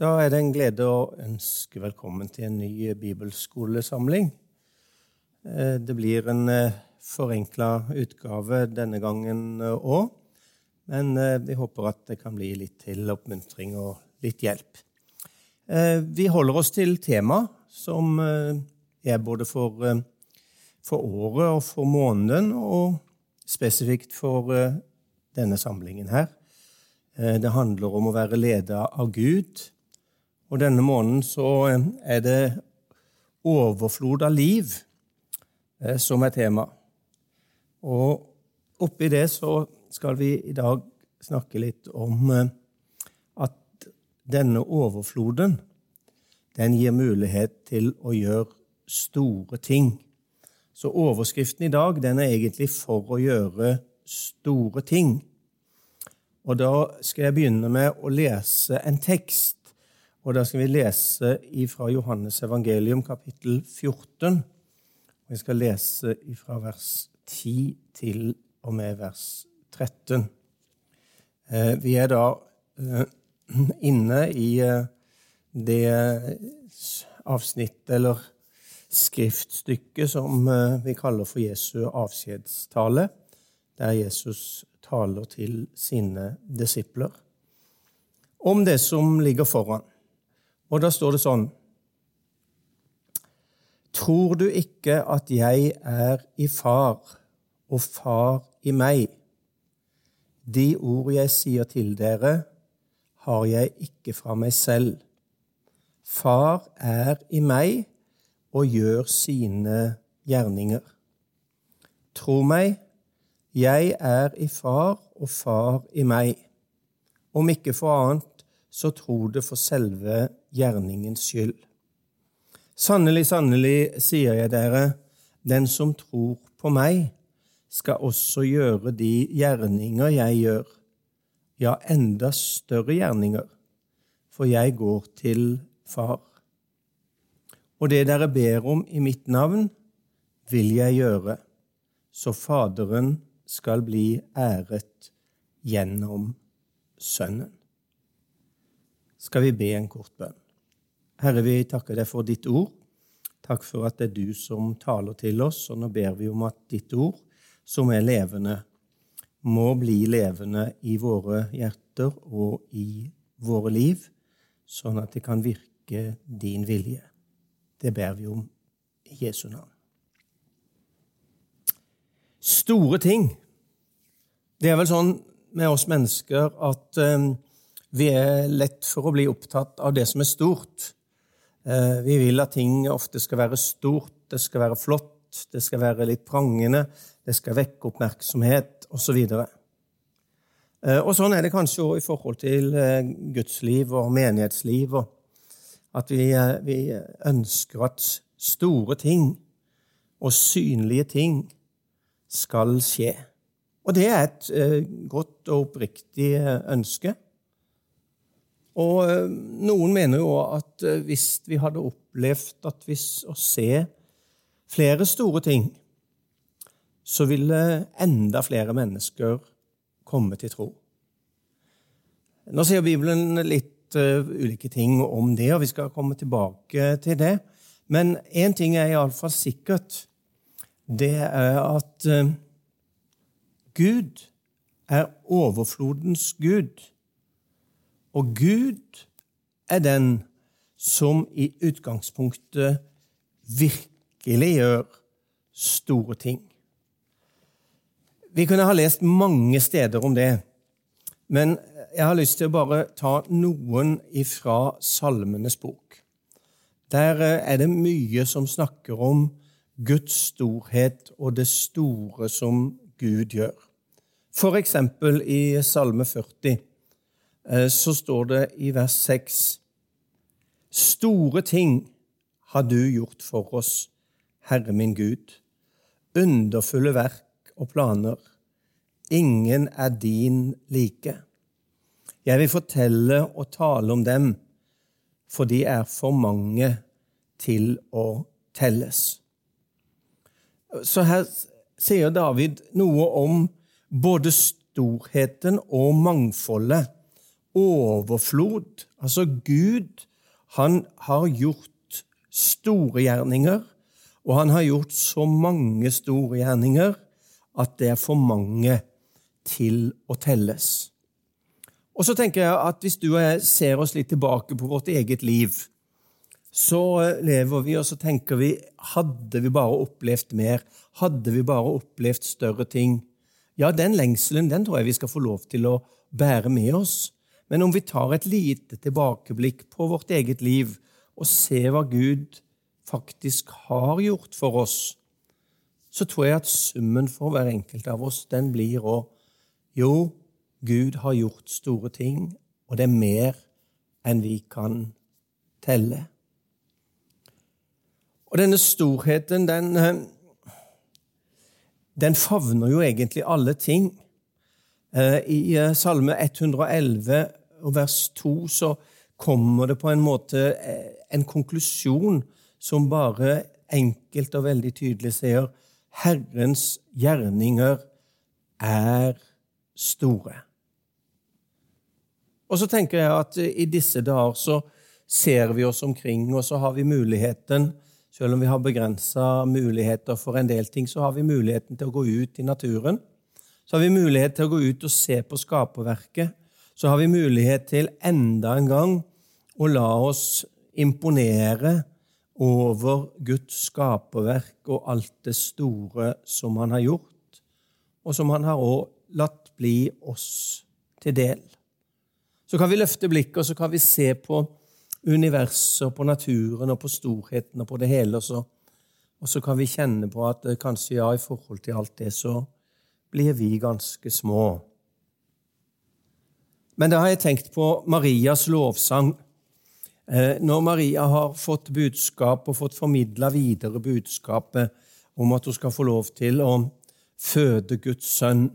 Da er det en glede å ønske velkommen til en ny bibelskolesamling. Eh, det blir en forenkla utgave denne gangen òg, men vi håper at det kan bli litt til oppmuntring og litt hjelp. Vi holder oss til tema som er både for, for året og for måneden, og spesifikt for denne samlingen her. Det handler om å være leda av Gud. Og denne måneden så er det overflod av liv som er tema. Og oppi det så skal vi i dag snakke litt om at denne overfloden den gir mulighet til å gjøre store ting. Så overskriften i dag den er egentlig 'for å gjøre store ting'. Og Da skal jeg begynne med å lese en tekst. Og Da skal vi lese fra Johannes evangelium, kapittel 14. Og Jeg skal lese fra vers 10 til og med vers 13. Eh, vi er da eh, inne i eh, det avsnittet, eller skriftstykket, som vi kaller for Jesu avskjedstale, der Jesus taler til sine disipler om det som ligger foran. Og da står det sånn Tror du ikke at jeg er i far, og far i meg? De ord jeg sier til dere, har jeg ikke fra meg selv. Far er i meg og gjør sine gjerninger. Tro meg, jeg er i far, og far i meg. Om ikke for annet, så tror det for selve gjerningens skyld. Sannelig, sannelig, sier jeg dere, den som tror på meg, skal også gjøre de gjerninger jeg gjør, ja, enda større gjerninger, for jeg går til Far. Og det dere ber om i mitt navn, vil jeg gjøre, så Faderen skal bli æret gjennom Sønnen. Skal vi be en kort bønn? Herre, vi takker deg for ditt ord. Takk for at det er du som taler til oss, og nå ber vi om at ditt ord, som er levende, må bli levende i våre hjerter og i våre liv, sånn at det kan virke din vilje. Det ber vi om i Jesu navn. Store ting. Det er vel sånn med oss mennesker at um, vi er lett for å bli opptatt av det som er stort. Uh, vi vil at ting ofte skal være stort, det skal være flott, det skal være litt prangende, det skal vekke oppmerksomhet osv. Og, uh, og sånn er det kanskje òg i forhold til uh, gudsliv og menighetsliv. At vi, vi ønsker at store ting og synlige ting skal skje. Og det er et eh, godt og oppriktig eh, ønske. Og eh, noen mener jo at eh, hvis vi hadde opplevd at hvis å se flere store ting, så ville enda flere mennesker komme til tro. Nå sier Bibelen litt uh, ulike ting om det, og vi skal komme tilbake til det. Men én ting er iallfall sikkert. Det er at Gud er overflodens Gud. Og Gud er den som i utgangspunktet virkelig gjør store ting. Vi kunne ha lest mange steder om det, men jeg har lyst til å bare ta noen ifra Salmenes bok. Der er det mye som snakker om Guds storhet og det store som Gud gjør. For eksempel i Salme 40 eh, så står det i vers 6 Store ting har du gjort for oss, Herre min Gud. Underfulle verk og planer. Ingen er din like. Jeg vil fortelle og tale om dem, for de er for mange til å telles. Så her sier David noe om både storheten og mangfoldet overflod. Altså, Gud, han har gjort store gjerninger, og han har gjort så mange store gjerninger at det er for mange til å telles. Og så tenker jeg at Hvis du og jeg ser oss litt tilbake på vårt eget liv, så lever vi og så tenker vi hadde vi bare opplevd mer, hadde vi bare opplevd større ting. Ja, den lengselen den tror jeg vi skal få lov til å bære med oss. Men om vi tar et lite tilbakeblikk på vårt eget liv og ser hva Gud faktisk har gjort for oss, så tror jeg at summen for hver enkelt av oss den blir å Jo, Gud har gjort store ting, og det er mer enn vi kan telle. Og denne storheten, den, eh, den favner jo egentlig alle ting. Eh, I eh, Salme 111 vers 2 så kommer det på en måte en konklusjon som bare enkelt og veldig tydelig sier Herrens gjerninger er store. Og så tenker jeg at i disse dager så ser vi oss omkring, og så har vi muligheten selv om vi har begrensa muligheter for en del ting, så har vi muligheten til å gå ut i naturen. Så har vi mulighet til å gå ut og se på skaperverket. Så har vi mulighet til enda en gang å la oss imponere over Guds skaperverk og alt det store som han har gjort, og som han har også latt bli oss til del. Så kan vi løfte blikket og så kan vi se på universet på naturen og på storheten og på det hele. Og så, og så kan vi kjenne på at eh, kanskje ja, i forhold til alt det, så blir vi ganske små. Men da har jeg tenkt på Marias lovsang. Eh, når Maria har fått budskap og fått formidla videre budskapet om at hun skal få lov til å føde Guds sønn,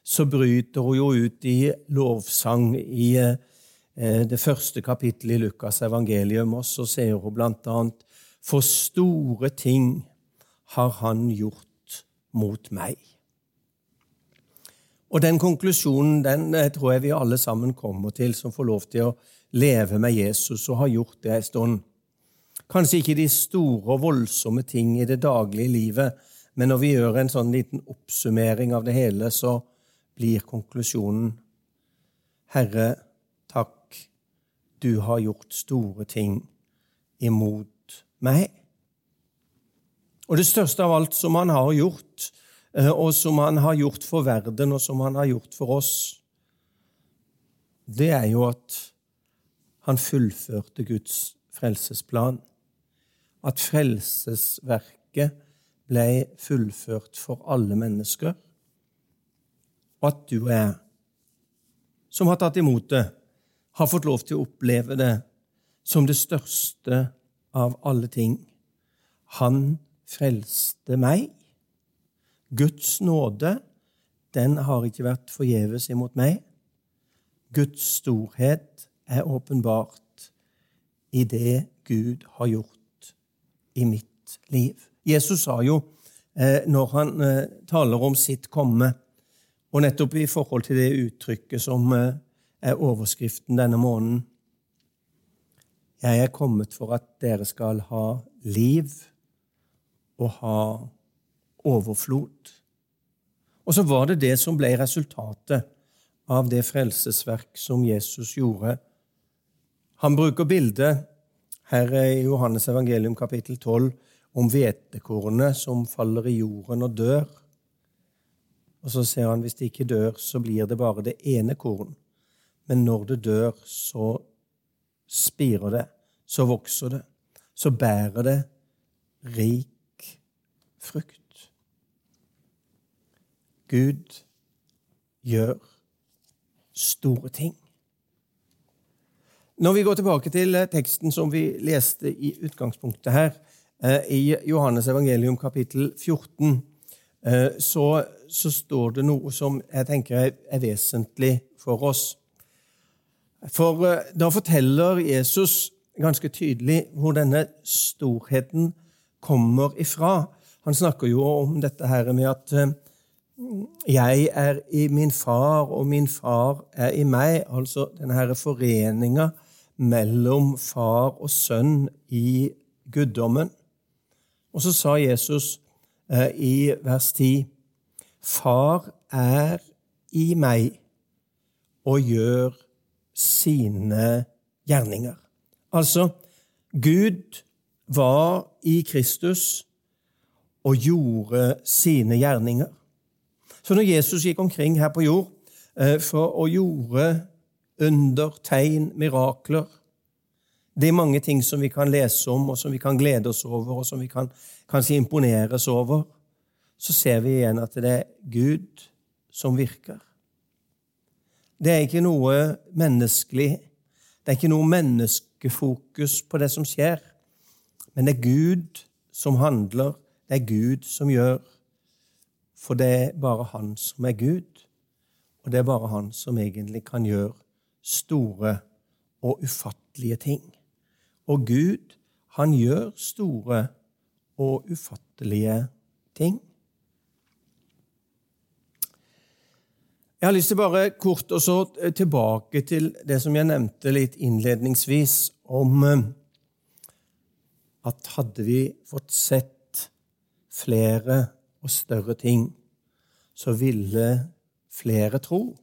så bryter hun jo ut i lovsang i eh, det første kapittelet i Lukas' evangelium, og så ser hun blant annet For store ting har han gjort mot meg. Og Den konklusjonen den eh, tror jeg vi alle sammen kommer til, som får lov til å leve med Jesus og har gjort det en stund. Kanskje ikke de store og voldsomme ting i det daglige livet, men når vi gjør en sånn liten oppsummering av det hele, så blir konklusjonen Herre, takk, du har gjort store ting imot meg. Og det største av alt som han har gjort, og som han har gjort for verden, og som han har gjort for oss, det er jo at han fullførte Guds frelsesplan. At frelsesverket ble fullført for alle mennesker. Og at du er, som har tatt imot det, har fått lov til å oppleve det som det største av alle ting. Han frelste meg. Guds nåde, den har ikke vært forgjeves imot meg. Guds storhet er åpenbart i det Gud har gjort i mitt liv. Jesus sa jo, eh, når han eh, taler om sitt komme, og nettopp i forhold til det uttrykket som eh, er overskriften denne måneden. Jeg er kommet for at dere skal ha liv og ha overflod. Og så var det det som ble resultatet av det frelsesverk som Jesus gjorde. Han bruker bildet her i Johannes evangelium kapittel 12 om hvetekornet som faller i jorden og dør. Og så ser han hvis det ikke dør, så blir det bare det ene korn. Men når det dør, så spirer det, så vokser det, så bærer det rik frukt. Gud gjør store ting. Når vi går tilbake til eh, teksten som vi leste i utgangspunktet her, eh, i Johannes evangelium kapittel 14, eh, så, så står det noe som jeg tenker er vesentlig for oss. For da forteller Jesus ganske tydelig hvor denne storheten kommer ifra. Han snakker jo om dette her med at jeg er i min far, og min far er i meg. Altså denne foreninga mellom far og sønn i guddommen. Og så sa Jesus eh, i vers 10.: Far er i meg og gjør sine gjerninger. Altså, Gud var i Kristus og gjorde sine gjerninger. Så når Jesus gikk omkring her på jord eh, for å gjøre under, tegn, mirakler Det er mange ting som vi kan lese om, og som vi kan glede oss over, og som vi kan kanskje imponeres over. Så ser vi igjen at det er Gud som virker. Det er ikke noe menneskelig, det er ikke noe menneskefokus på det som skjer, men det er Gud som handler, det er Gud som gjør. For det er bare Han som er Gud, og det er bare Han som egentlig kan gjøre store og ufattelige ting. Og Gud, han gjør store og ufattelige ting. Jeg har lyst til bare kort og så tilbake til det som jeg nevnte litt innledningsvis, om eh, at hadde vi fått sett flere og større ting, så ville flere tro.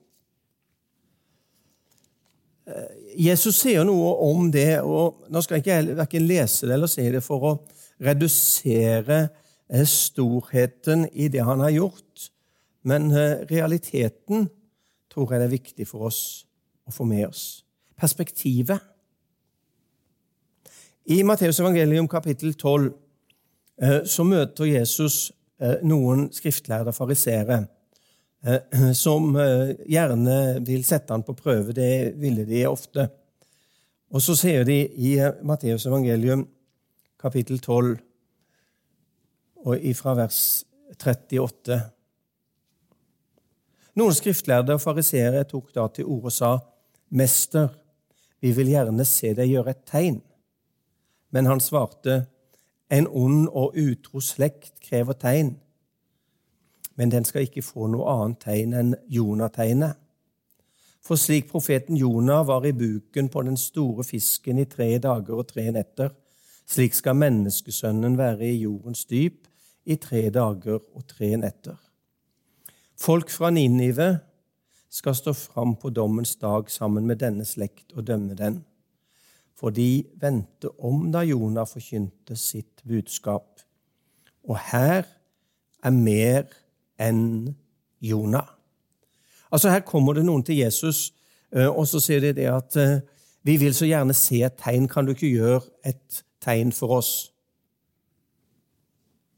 Eh, Jesus sier noe om det, og nå skal ikke jeg verken lese det eller si det for å redusere eh, storheten i det han har gjort, men eh, realiteten tror jeg det er viktig for oss å få med oss. Perspektivet. I Matteus evangelium kapittel 12 så møter Jesus noen skriftlærde fariseere Eh, som eh, gjerne vil sette han på prøve. Det ville de ofte. Og så sier de i eh, Matteus evangelium kapittel 12 og ifra vers 38 Noen skriftlærde og fariseere tok da til orde og sa, Mester, vi vil gjerne se deg gjøre et tegn. Men han svarte, En ond og utro slekt krever tegn men den skal ikke få noe annet tegn enn Jonategnet. For slik profeten Jonah var i buken på den store fisken i tre dager og tre netter, slik skal menneskesønnen være i jordens dyp i tre dager og tre netter. Folk fra Ninive skal stå fram på dommens dag sammen med denne slekt og dømme den. For de vendte om da Jonah forkynte sitt budskap. Og her er mer enn Jonah. Altså Her kommer det noen til Jesus, eh, og så sier de det at eh, vi vil så gjerne se et tegn. Kan du ikke gjøre et tegn for oss?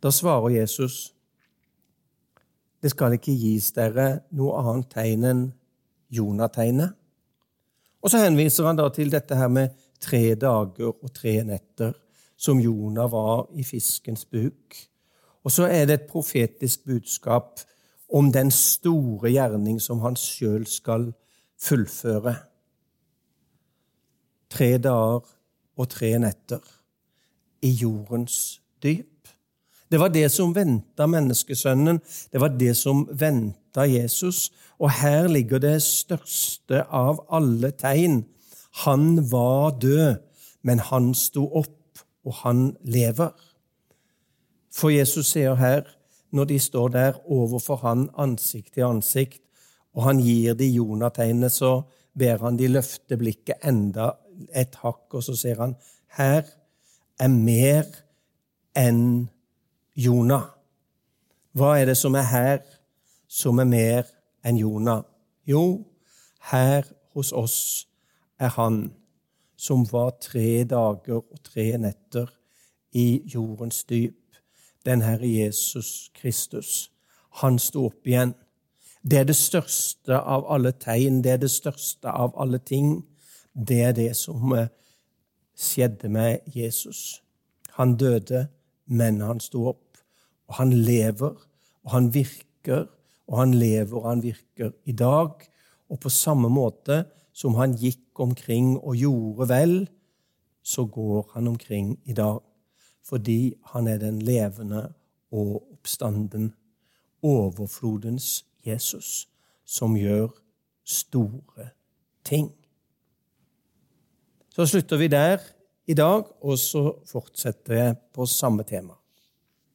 Da svarer Jesus det skal ikke gis dere noe annet tegn enn Jonah-tegnet. Og så henviser han da til dette her med tre dager og tre netter, som Jonah var i fiskens buk. Og så er det et profetisk budskap om den store gjerning som han sjøl skal fullføre. Tre dager og tre netter i jordens dyp. Det var det som venta menneskesønnen. Det var det som venta Jesus. Og her ligger det største av alle tegn. Han var død, men han sto opp, og han lever. For Jesus sier her, når de står der overfor han ansikt til ansikt, og han gir de Jonategnet, så ber han de løfte blikket enda et hakk, og så sier han her er mer enn Jonah. Hva er det som er her, som er mer enn Jonah? Jo, her hos oss er han som var tre dager og tre netter i jordens dyp den Herre Jesus Kristus. Han sto opp igjen. Det er det største av alle tegn, det er det største av alle ting. Det er det som eh, skjedde med Jesus. Han døde, men han sto opp. Og han lever, og han virker, og han lever og han virker i dag. Og på samme måte som han gikk omkring og gjorde vel, så går han omkring i dag. Fordi han er den levende og oppstanden, overflodens Jesus, som gjør store ting. Så slutter vi der i dag, og så fortsetter jeg på samme tema.